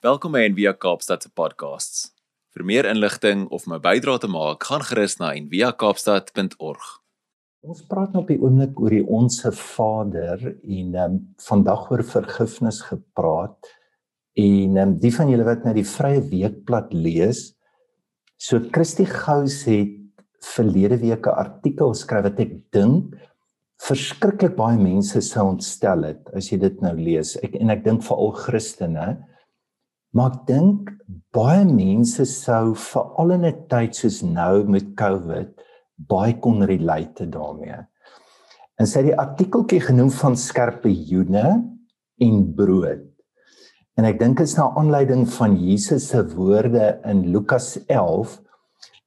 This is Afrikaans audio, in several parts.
Welkom by Envia Kaapstad se podcasts. Vir meer inligting of om 'n bydrae te maak, gaan gerus na enviakaapstad.org. Ons praat nou op die oomblik oor die Onse Vader en um, vandag oor vergifnis gepraat. En um, die van julle wat nou die Vrye Weekblad lees, so Christie Gous het verlede week 'n artikel geskryf wat ek dink verskriklik baie mense sou ontstel het as jy dit nou lees. Ek en ek dink veral Christene Maar ek dink baie mense sou veral in 'n tyd soos nou met COVID baie kon relate daarmee. En sy het die artikeltjie genoem van skerpe joene en brood. En ek dink dit is na aanleiding van Jesus se woorde in Lukas 11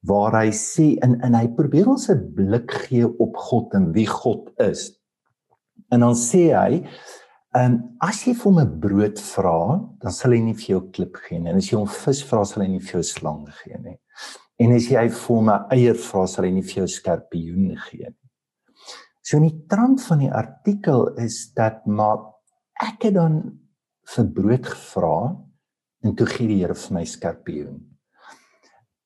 waar hy sê en en hy probeer ons 'n blik gee op God en wie God is. En dan sê hy Ehm um, as jy vir hom 'n brood vra, dan sal hy nie vir jou klip gee nie. En as jy hom vis vra, sal hy nie vir jou slang gee nie. En as jy vir hom 'n eier vra, sal hy nie vir jou skorpioen gee nie. So in die trant van die artikel is dat maar ek het dan vir brood gevra en toe gee die Here vir my skorpioen.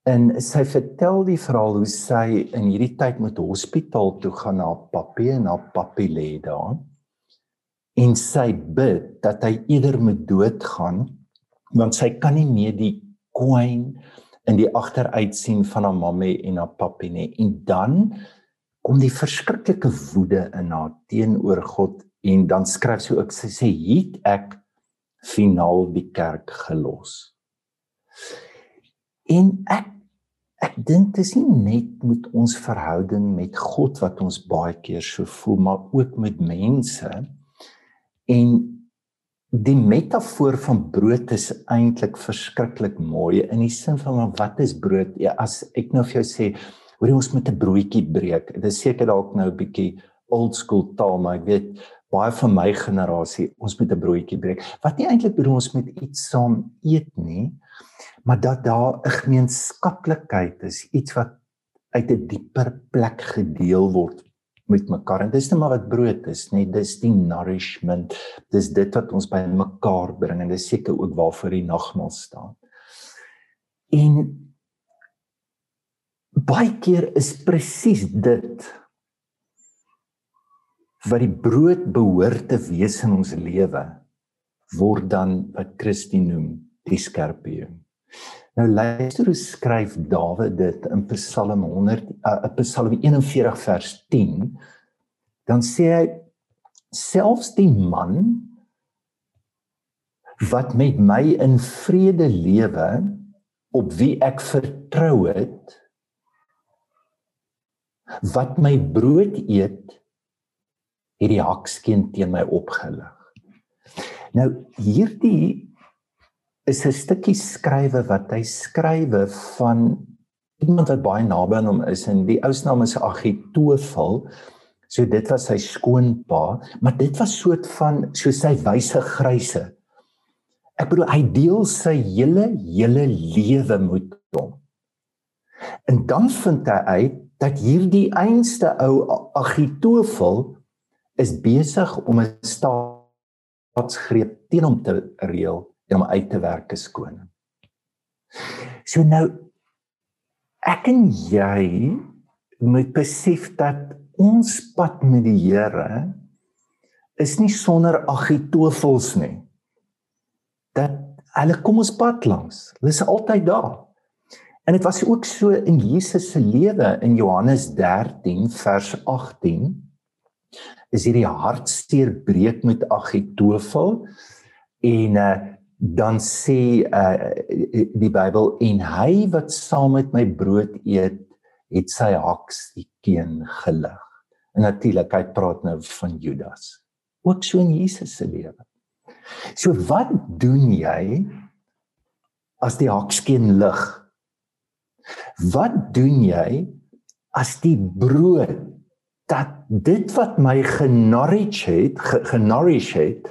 En sy vertel die verhaal hoe sy in hierdie tyd met hospitaal toe gaan na papie en na papie lê daar en sy bid dat hy eerder moet doodgaan want sy kan nie meer die koin in die agteruit sien van haar mamma en haar pappie nie. En dan kom die verskriklike woede in haar teenoor God en dan skryf sy ook sy sê het ek finaal die kerk gelos. En ek ek dink dit is net met ons verhouding met God wat ons baie keer so voel maar ook met mense En die metafoor van brood is eintlik verskriklik mooi in die sin van wat is brood? Ja, as ek nou vir jou sê, hoor ons met 'n broodjie breek. Dit is seker dalk nou 'n bietjie old school taal, maar ek weet baie van my generasie, ons met 'n broodjie breek. Wat nie eintlik bedoel ons met iets saam eet nie, maar dat daar 'n gemeenskaplikheid is, iets wat uit 'n dieper plek gedeel word met mekaar. En dis net maar wat brood is nê. Dis die nourishment. Dis dit wat ons by mekaar bring en dis seker ook waarvoor die nagmaal staan. En baie keer is presies dit wat die brood behoort te wees in ons lewe word dan wat Christus noem die skerpioen Nou luister hoe skryf Dawid dit in Psalm 100 uh, Psalm 41 vers 10 dan sê hy selfs die man wat met my in vrede lewe op wie ek vertrou het wat my brood eet het die hakskeen teen my opgelig. Nou hierdie is 'n stukkie skrywe wat hy skrywe van iemand wat baie naby aan hom is en die ou se naam is Agitofel. So dit was sy skoonpa, maar dit was soort van so sy wyse gryse. Ek bedoel hy deel sy hele hele lewe met hom. En dan vind hy uit dat hierdie einste ou Agitofel is besig om 'n staatsgreep teen hom te reël om uit te werk as koning. So nou ek en jy moet besef dat ons pad met die Here is nie sonder agitofels nie. Dat hulle kom ons pad langs. Hulle is altyd daar. En dit was ook so in Jesus se lewe in Johannes 13 vers 18 is hierdie hartseer breek met agitofel en uh, dan sê uh, die Bybel en hy wat saam met my brood eet het sy haks die keen gelig. En natuurlik hy praat nou van Judas. Ook so in Jesus se lewe. So wat doen jy as die hakskeen lig? Wat doen jy as die brood dat dit wat my genourish het, genourish het,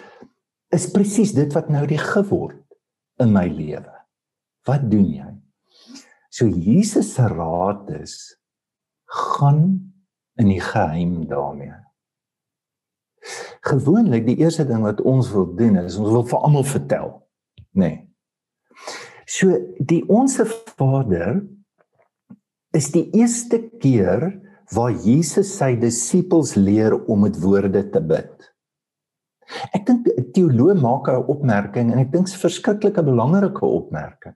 is presies dit wat nou die geword in my lewe. Wat doen jy? So Jesus se raad is gaan in die geheim daarmee. Gewoonlik die eerste ding wat ons wil doen is ons wil vir almal vertel, nê. Nee. So die onsse Vader is die eerste keer waar Jesus sy disippels leer om met woorde te bid. Ek dink 'n teoloog maak 'n opmerking en ek dink 'n verskriklike belangrike opmerking.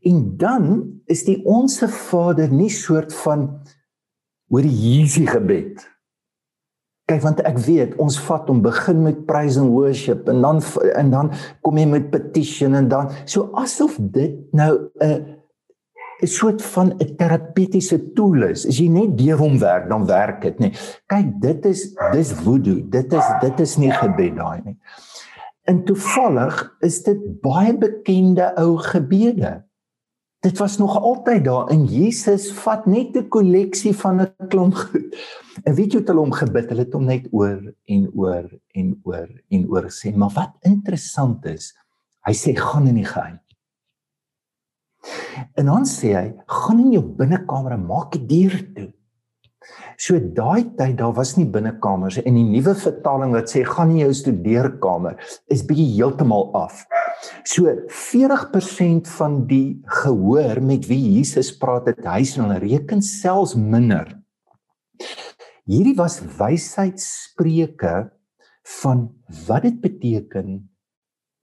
En dan is die onsse Vader nie soort van oor die Jesusie gebed. Kyk want ek weet ons vat om begin met praise and worship en dan en dan kom jy met petition en dan so asof dit nou 'n 'n soort van 'n terapeutiese tool is. As jy net deur hom werk, dan werk dit, nê. Kyk, dit is dis voodoo. Dit is dit is nie gebed daai nie. En toevallig is dit baie bekende ou gebede. Dit was nog altyd daar in Jesus vat net 'n kolleksie van 'n klomp goed. En weet jy hoe hulle hom gebid? Hulle het hom net oor en oor en oor en oor gesê. Maar wat interessant is, hy sê gaan in die geheim. En dan sê hy, gaan in jou binnekamer en maak die deur toe. So daai tyd daar was nie binnekamers en die nuwe vertaling wat sê gaan in jou studeerkamer is bietjie heeltemal af. So 40% van die gehoor met wie Jesus praat het huis en hulle reken selfs minder. Hierdie was wysheidsspreuke van wat dit beteken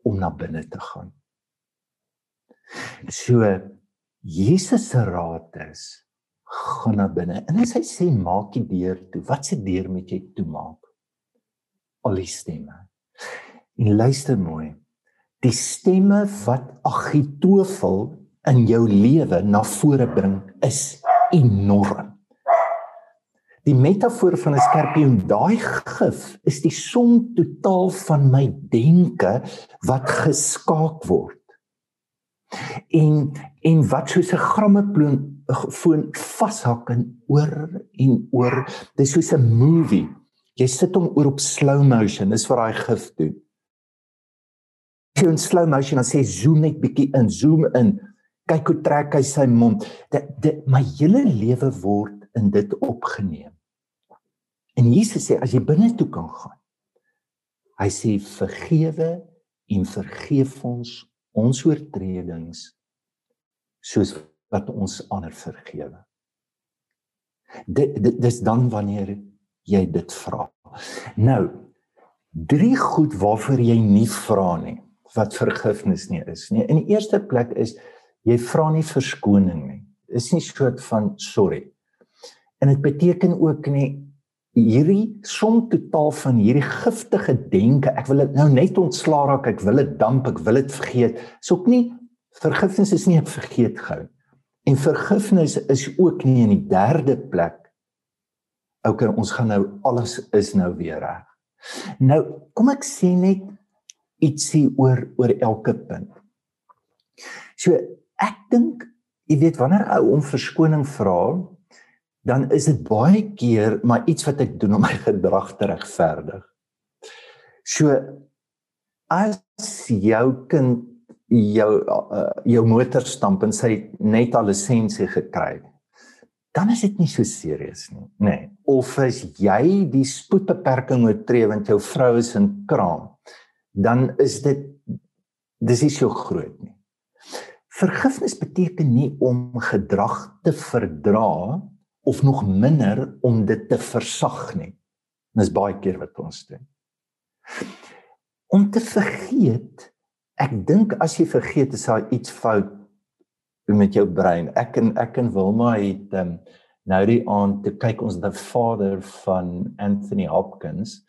om na binne te gaan. So Jesus se raad is gaan na binne. En as hy sê maak die deur toe, wat se deur moet jy toemaak? Al die stemme. En luister mooi. Die stemme wat Agitofel in jou lewe na vore bring is enorm. Die metafoor van 'n skorpioen, daai gif is die som totaal van my denke wat geskaak word en en wat soos 'n grammofoon foon vashak en oor en oor dis soos 'n movie. Jy sit hom oor op slow motion dis wat daai gif doen. Jy in slow motion dan sê zoom net bietjie in zoom in. Kyk hoe trek hy sy mond. Dit, dit my hele lewe word in dit opgeneem. En Jesus sê as jy binne toe kan gaan hy sê vergewe en vergeef ons ons oortredings soos wat ons ander vergewe. Dit dis dan wanneer jy dit vra. Nou drie goed waarvoor jy nie vra nie wat vergifnis nie is nie. In die eerste plek is jy vra nie verskoning nie. Is nie soort van sorry. En dit beteken ook nie hierdie som totaal van hierdie giftige denke, ek wil dit nou net ontslaa raak, ek wil dit damp, ek wil dit vergeet. Is ook nie vergifnis is nie 'n vergeet gou. En vergifnis is ook nie in die derde plek. OK, ons gaan nou alles is nou weer reg. Nou, kom ek sê net ietsie oor oor elke punt. So, ek dink jy weet wanneer ou om verskoning vra, dan is dit baie keer maar iets wat ek doen om my gedrag te regverdig. So as jou kind jou uh, jou motor stamp en sy net al lisensie gekry dan is dit nie so serieus nie nê nee. of as jy die spoedbeperking oortree want jou vrou is in kraam dan is dit dis nie so groot nie vergifnis beteken nie om gedrag te verdra of nog minder om dit te versag nie. Dis baie keer wat ons doen. Om te vergeet, ek dink as jy vergeet is daar iets fout met jou brein. Ek en ek en Wilma het um, nou die aand te kyk ons the father van Anthony Hopkins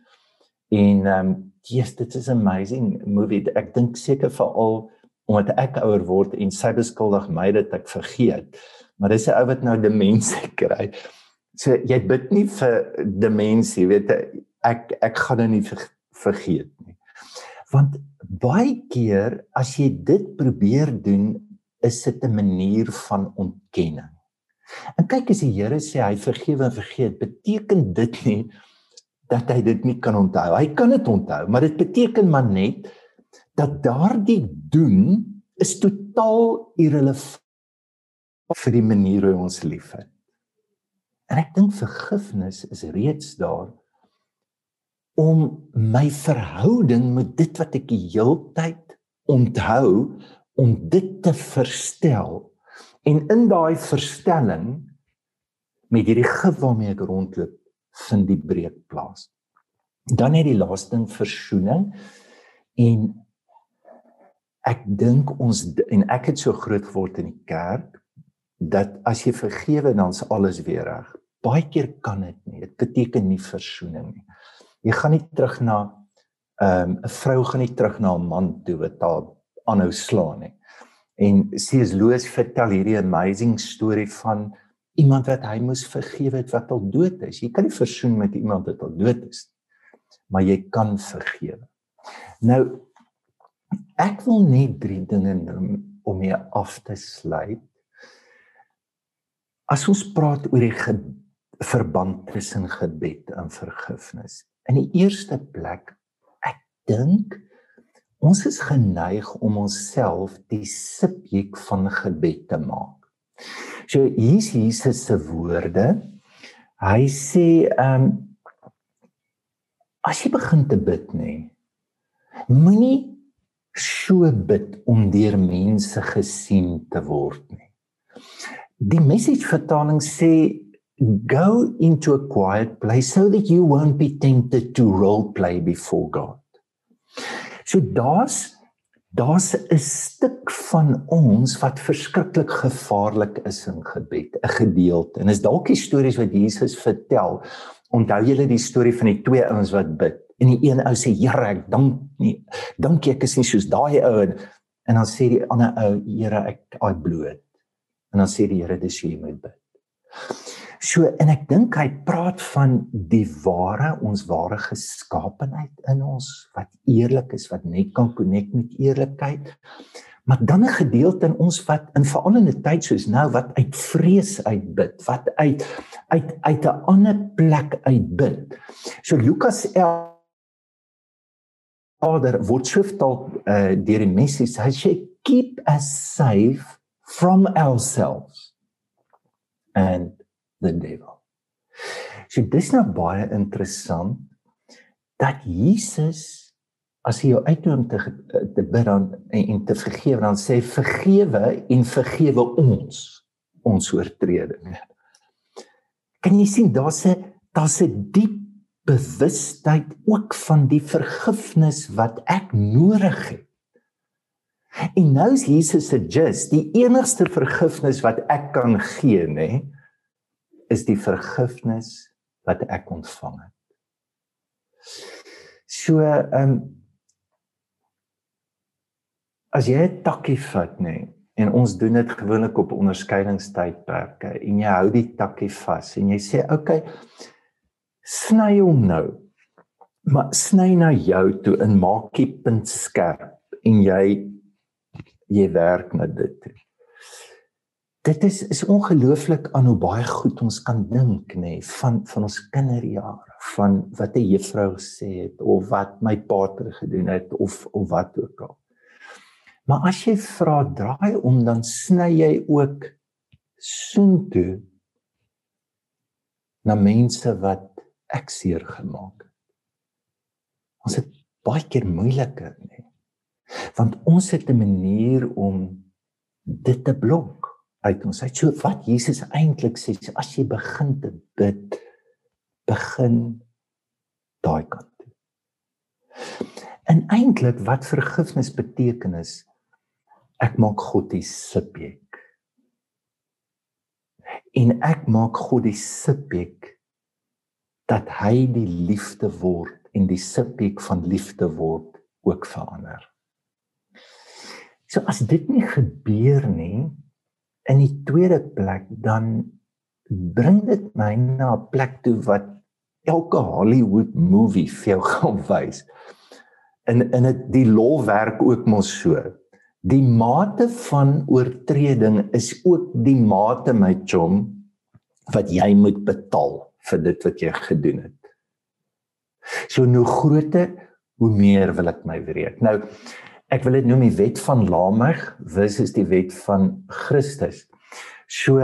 en ehm um, yes dit is amazing movie. Ek dink seker veral omdat ek ouer word en sy beskuldig my dat ek vergeet maar dis 'n ou wat nou demensie kry. So jy bid nie vir demensie, weet ek ek gaan dit nou nie ver, vergeet nie. Want baie keer as jy dit probeer doen, is dit 'n manier van ontkenning. En kyk as die Here sê hy vergewe en vergeet, beteken dit nie dat hy dit nie kan onthou. Hy kan dit onthou, maar dit beteken maar net dat daardie doen is totaal irrelevant vir die manier hoe ons liefhet. En ek dink vergifnis is reeds daar om my verhouding met dit wat ek die heeltyd onthou om dit te verstel en in daai verstelling met hierdie gif waarmee ek rondloop vind die breek plaas. Dan het die laaste ding versoening en ek dink ons en ek het so groot geword in die kerk dat as jy vergewe dan's alles weer reg. Baie keer kan dit nie. Dit beteken nie versoening nie. Jy gaan nie terug na ehm, 'n um, vrou gaan nie terug na 'n man toe wat haar aanhou slaan nie. En C.S. Lewis vertel hierdie amazing storie van iemand wat hy moes vergewe het wat al dood is. Jy kan nie versoen met iemand wat al dood is nie. Maar jy kan vergewe. Nou ek wil net drie dinge noem om mee af te sluit. As ons praat oor die verband tussen gebed en vergifnis. In die eerste plek, ek dink ons is geneig om onsself die subjek van gebed te maak. So hier's Jesus se woorde. Hy sê ehm um, as jy begin te bid nê, moenie so bid om deur mense gesien te word nie. Die message vertaling sê go into a quiet place so that you won't be tempted to role play before God. So daar's daar's 'n stuk van ons wat verskriklik gevaarlik is in gebed, 'n gedeelte. En is dalk die stories wat Jesus vertel. Onthou julle die storie van die twee ouens wat bid. En die een ou sê, "Here, ek dank nie. Dankie ek is nie soos daai ou en en dan sê die ander ou, "Here, ek I bloed." En dan sê die Here, "Dis hoe jy moet bid." So en ek dink hy praat van die ware ons ware geskaapenheid in ons wat eerlik is wat net kan connect met eerlikheid. Maar dan 'n gedeelte in ons wat in veral in 'n tyd soos nou wat uit vrees uitbid, wat uit uit uit 'n ander plek uitbid. So Lukas 11 Vader word skriftaal uh, deur die messies hy sê keep us safe from ourselves and the devil. So dis nou baie interessant dat Jesus as hy jou uitnooi om te te bid dan en, en te vergewe dan sê vergewe en vergewe ons ons oortredinge. Kan jy sien daar's 'n daar's 'n diep bewustheid ook van die vergifnis wat ek nodig het. En nou is Jesus se just die enigste vergifnis wat ek kan gee, nê? Nee, is die vergifnis wat ek ontvang het. So ehm um, as jy 'n takkie vat nê nee, en ons doen dit gewoonlik op onderskeidingstydperke en jy hou die takkie vas en jy sê okay sny hom nou maar sny na jou toe en maak die punt skerp en jy jy werk na dit toe dit is is ongelooflik aan hoe baie goed ons kan dink nê nee, van van ons kinderjare van wat 'n juffrou gesê het of wat my pater gedoen het of of wat ook al. Maar as jy vra draai om dan sny jy ook soontoe na mense wat ek seer gemaak het. Ons het baie keer moeiliker nê. Nee. Want ons het 'n manier om dit te blok uit ons uit. So wat Jesus eintlik sê, as jy begin te bid, begin daai kant toe. En eintlik wat vergifnis beteken is ek maak God die subjek. En ek maak God die subjek dat hy die liefde word en die subjek van liefde word ook verander. So as dit nie gebeur nie, in die tweede plek dan bring dit my na 'n plek toe wat elke Hollywood movie vir jou gaan wys. In in dit die law werk ook mos so. Die mate van oortreding is ook die mate my chom wat jy moet betaal vir dit wat jy gedoen het. So nou groter hoe meer wil ek my wreek. Nou ek wil dit noem die wet van Lamech versus die wet van Christus. So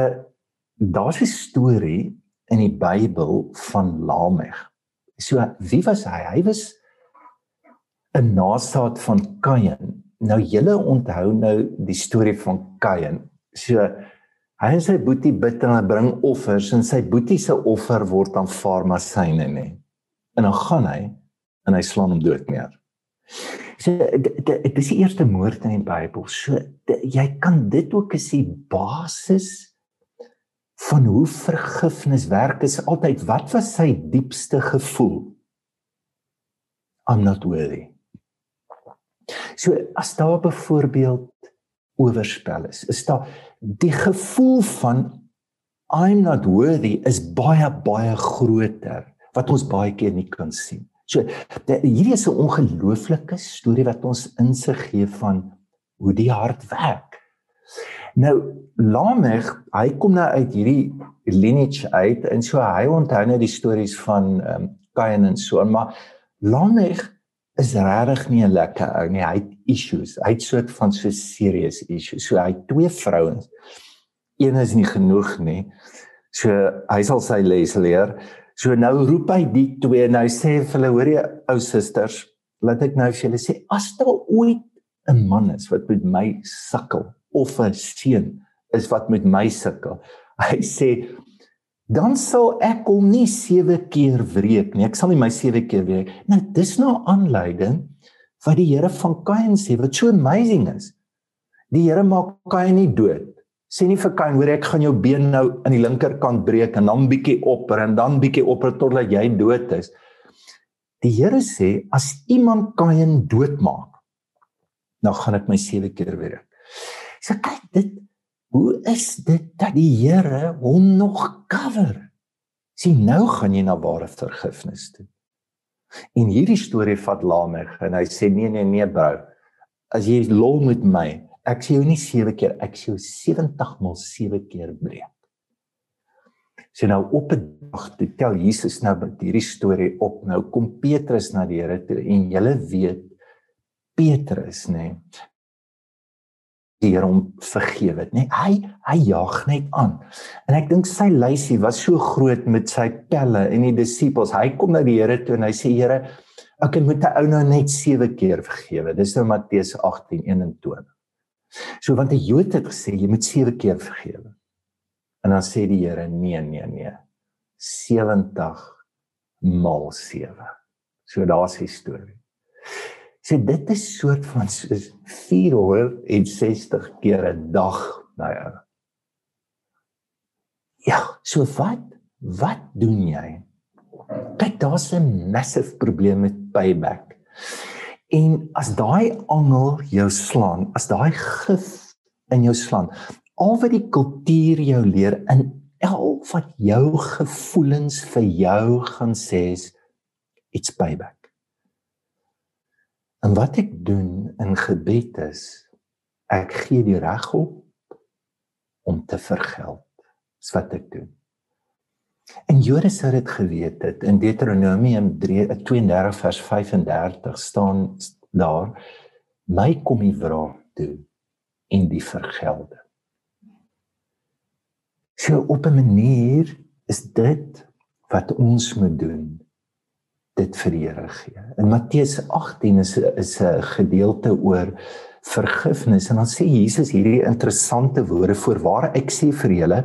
daar's 'n storie in die Bybel van Lamech. So wie was hy? Hy was 'n nasaat van Kain nou julle onthou nou die storie van Kain. So hy en sy boetie bid en hulle bring offers en sy boetie se offer word aanvaar maar syne nê. En dan gaan hy en hy slaan hom dood neer. So dit is die eerste moord in die Bybel. So jy kan dit ook as die basis van hoe vergifnis werk is altyd wat was sy diepste gevoel? I'm not worthy. So as daar byvoorbeeld oorspel is, is daar die gevoel van I'm not worthy is baie baie groter wat ons baie keer nie kan sien. So hierdie is 'n ongelooflike storie wat ons insig gee van hoe die hart werk. Nou Lamech, hy kom nou uit hierdie lineage uit en so hy onthou nou die stories van ehm um, Kain en so, maar Lamech is regtig nie 'n lekker ou nie. Hy het issues. Hy het soort van so serious issues. So hy het twee vrouens. Een is nie genoeg nie. So hy sal sy les leer. So nou roep hy die twee en hy sê vir hulle, hoor jy ou susters, laat ek nou vir julle sê as daar ooit 'n man is wat met my sukkel of 'n seun is wat met my sukkel. Hy sê dan sal ek hom nie 7 keer wreek nie. Ek sal nie my 7 keer wreek. Nou dis nou aanleiding wat die Here van Kain sê wat so amazing is. Die Here maak Kain nie dood. Sê nie vir Kain hoor ek gaan jou been nou aan die linkerkant breek en dan bietjie opper en dan bietjie opper totdat jy dood is. Die Here sê as iemand Kain doodmaak, dan gaan ek my 7 keer wreek. So kyk dit Hoe is dit dat die Here hom nog cover? Sien nou gaan jy na ware vergifnis toe. En hierdie storie vat Lamech en hy sê nee nee nee bro. As jy lol met my, ek sê jou nie 7 keer, ek sê jou 70 maal 7 keer breek. Sien nou op 'n dag toe tel Jesus nou met hierdie storie op. Nou kom Petrus na die Here toe en jy weet Petrus nê die Here hom vergewe het, nê? Hy hy jaag net aan. En ek dink sy lysie was so groot met sy pelle en die disippels. Hy kom na die Here toe en hy sê Here, ek moet 'n ou nou net 7 keer vergewe. Dis nou Matteus 18:21. So want die Jood het gesê jy moet 7 keer vergewe. En dan sê die Here nee nee nee. 70 maal 7. So daar's die storie sê dit is soort van soos 460 keer 'n dag nou ja. Ja, so wat? Wat doen jy? Kyk, daar's 'n massive probleem met payback. En as daai angel jou slaan, as daai gif in jou slaan, al wat die kultuur jou leer in al wat jou gevoelens vir jou gaan sê is it's payback. En wat ek doen in gebed is ek gee die reg op om te vergeld. Dis wat ek doen. En Joris het dit geweet het in Deuteronomium 32 vers 35 staan daar my kom die wraak toe en die vergelde. So op 'n manier is dit wat ons moet doen dit vir die Here gee. In Matteus 18 is is 'n gedeelte oor vergifnis en dan sê Jesus hierdie interessante woorde voorwaar ek sê vir julle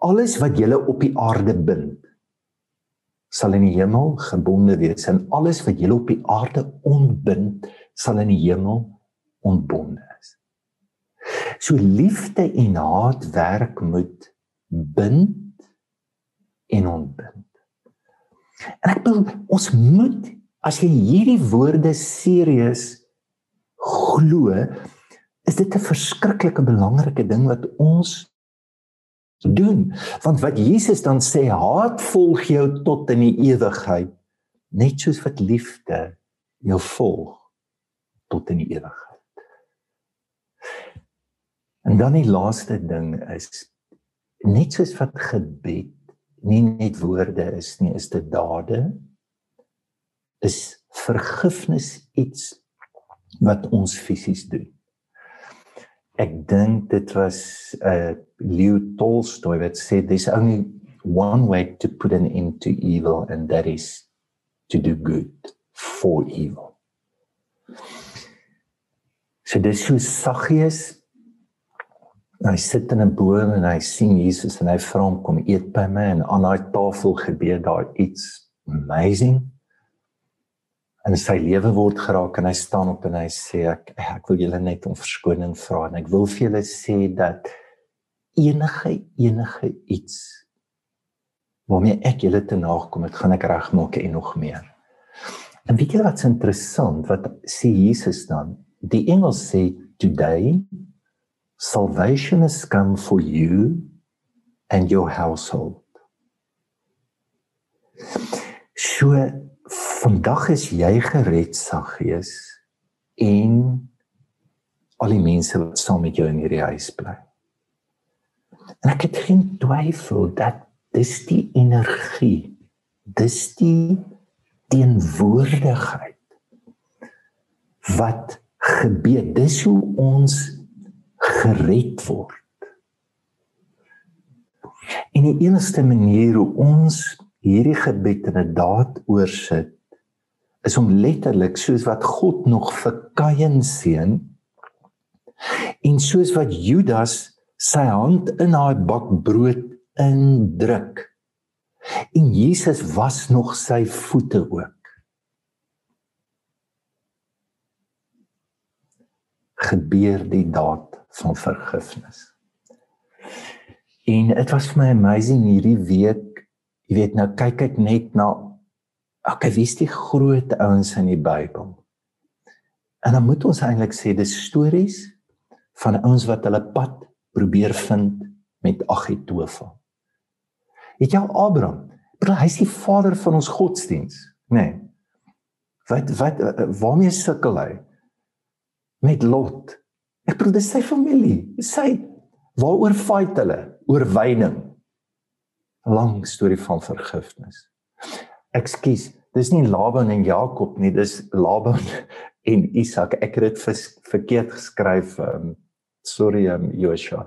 alles wat julle op die aarde bind sal in die hemel gebonde wees en alles wat julle op die aarde ontbind sal in die hemel ontbonde is. So liefde en haat werk moet bind en ontbind. En ek wil ons moet as jy hierdie woorde serieus glo, is dit 'n verskriklike belangrike ding wat ons doen. Want wat Jesus dan sê, haat volg jou tot in die ewigheid, net soos wat liefde jou volg tot in die ewigheid. En dan die laaste ding is net soos wat gebed nie net woorde is nie, is dit dade. Is vergifnis iets wat ons fisies doen. Ek dink dit was uh, Leo Tolstoy wat sê there's only one way to put an end to evil and that is to do good for evil. So dis so Saggeus hy sit in 'n boom en hy sien Jesus en hy vra hom kom eet by my en aan daai tafel gebeur daar iets amazing. En sy lewe word geraak en hy staan op en hy sê ek ek wil julle net om verskoning vra en ek wil vir julle sê dat enige enige iets waarmee ek julle te nagekom het, gaan ek regmaak en nog meer. En weet julle wat's interessant? Wat sê Jesus dan? Die engel sê today salvation has come for you and your household. So vandag is jy gered, Saggees, en al die mense wat saam met jou in hierdie huis bly. En ek het geen twyfel dat dis die energie, dis die teenwoordigheid wat gebeur. Dis hoe ons gered word. En die enigste manier hoe ons hierdie gebed in 'n daad oorsit is om letterlik soos wat God nog vir Kain seën en soos wat Judas sy hand in daai bak brood indruk. En Jesus was nog sy voete ook. gebeur die daad van vergifnis. En dit was vir my amazing hierdie week. Jy weet nou kyk ek net na okay, wie is die groot ouens in die Bybel? En dan moet ons eintlik sê dis stories van ouens wat hulle pad probeer vind met Agitofel. Het jy Abraham? Bro, hy's die vader van ons godsdiens, nê? Nee. Wat wat waarmee sukkel hy? Met Lot. Ek bedoel dis sy familie. Sy waaroor fight hulle? Oor wyning. Lang storie van vergifnis. Ekskuus, dis nie Laban en Jakob nie, dis Laban en Isak. Ek het dit verkeerd geskryf. Um, sorry, um, Joshua.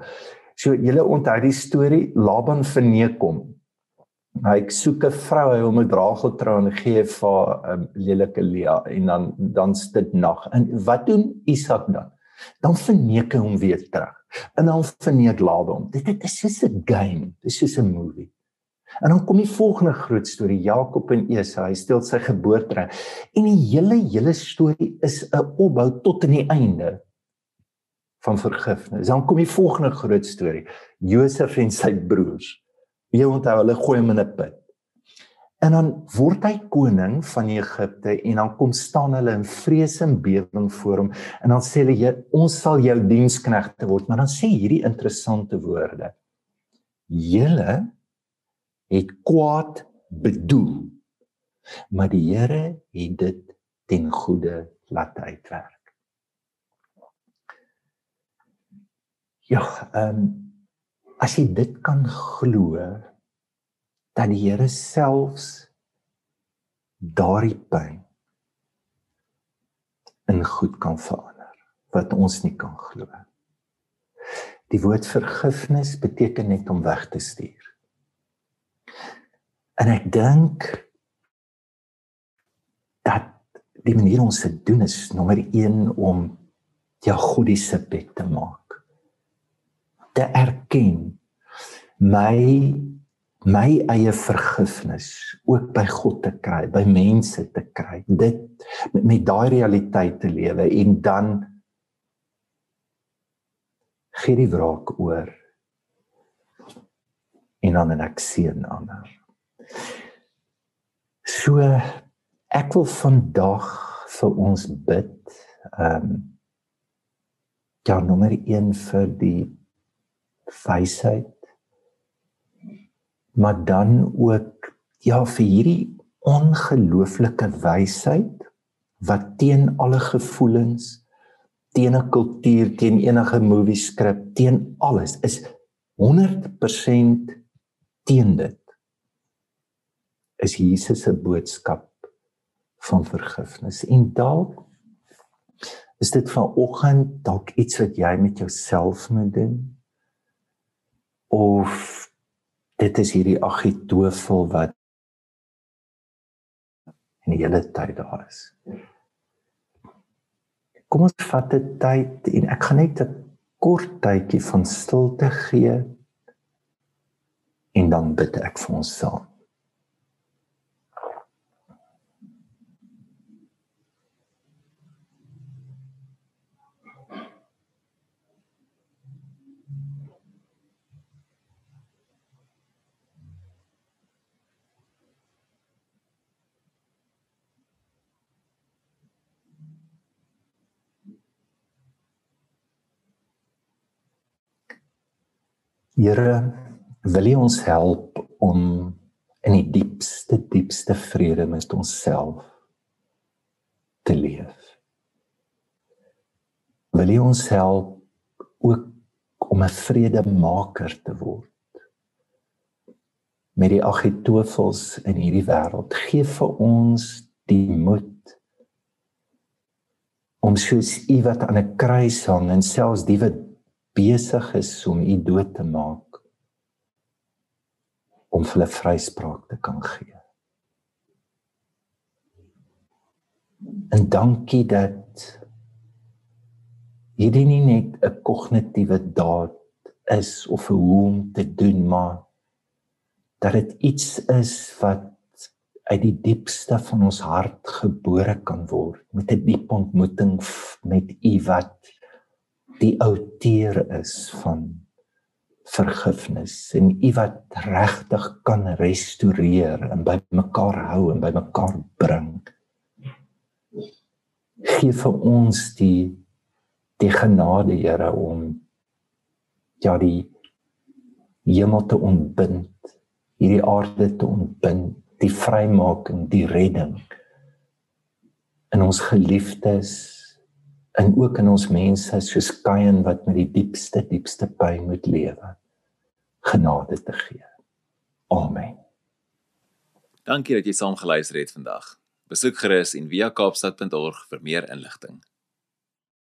So julle onthou die storie Laban verneek hom. Hy soek 'n vrou, hy wil met Rachel trou en gee vir 'n um, lelike Lea en dan dan sit nag. En wat doen Isak dan? Dan verneek hy hom weer terug. En dan verneek Laban. Dit dit is soos 'n game, dit is soos 'n movie. En dan kom die volgende groot storie, Jakob en Esau, hy steel sy geboorte. En die hele hele storie is 'n opbou tot aan die einde van vergifnis. Dan kom die volgende groot storie, Josef en sy broers. Jy onthou hulle gooi hom in 'n put. En dan word hy koning van Egipte en dan kom staan hulle in vrees en bewering voor hom en dan sê hulle ons sal jou diensknegte word, maar dan sê hierdie interessante woorde. Julle het kwaad bedoel, maar die Here het dit ten goeie laat uitwerk. Ja, ehm um, as jy dit kan glo dat die Here selfs daardie pyn in goed kan verander wat ons nie kan glo. Die woord vergifnis beteken net om weg te stuur. En ek dink dat die manier ons dit doen is nommer 1 om jou godiese bed te maak te erken my my eie vergifnis ook by God te kry, by mense te kry. Dit met, met daai realiteit te lewe en dan gee die wraak oor en dan 'n akseën ander. So ek wil vandag vir ons bid. Ehm um, ja, nommer 1 vir die wysheid maar dan ook ja vir hierdie ongelooflike wysheid wat teen alle gevoelens teen 'n kultuur teen enige movie skrip teen alles is 100% teen dit is Jesus se boodskap van vergifnis en dalk is dit vanoggend dalk iets wat jy met jouself moet doen of dit is hierdie agitofel wat in die hele tyd daar is. kom ons vat 'n tyd en ek gaan net 'n kort tydjie van stilte gee en dan bid ek vir ons saam. Here, wil U ons help om in die diepste diepste vrede met onsself te leef. Wil U ons help ook om 'n vredemaker te word met die agitofels in hierdie wêreld. Geef vir ons die moed om soos U wat aan 'n kruis hang en selfs die wat besig is om u dood te maak om hulle vryspraak te kan gee. En dankie dat hierdie nie net 'n kognitiewe daad is of 'n hoe om te doen maar dat dit iets is wat uit die diepste van ons hart gebore kan word met 'n diep ontmoeting met u wat die outeer is van vergifnis en u wat regtig kan restoreer en by mekaar hou en by mekaar bring. Geef vir ons die die genade Here om ja die hemel te ontbind, hierdie aarde te ontbind, die vrymaking, die redding in ons geliefdes en ook in ons mense soos Kain wat met die diepste diepste pyn moet lewe genade te gee. Amen. Dankie dat jy saam geluister het vandag. Besoek gerus en via kaapstad.org vir meer inligting.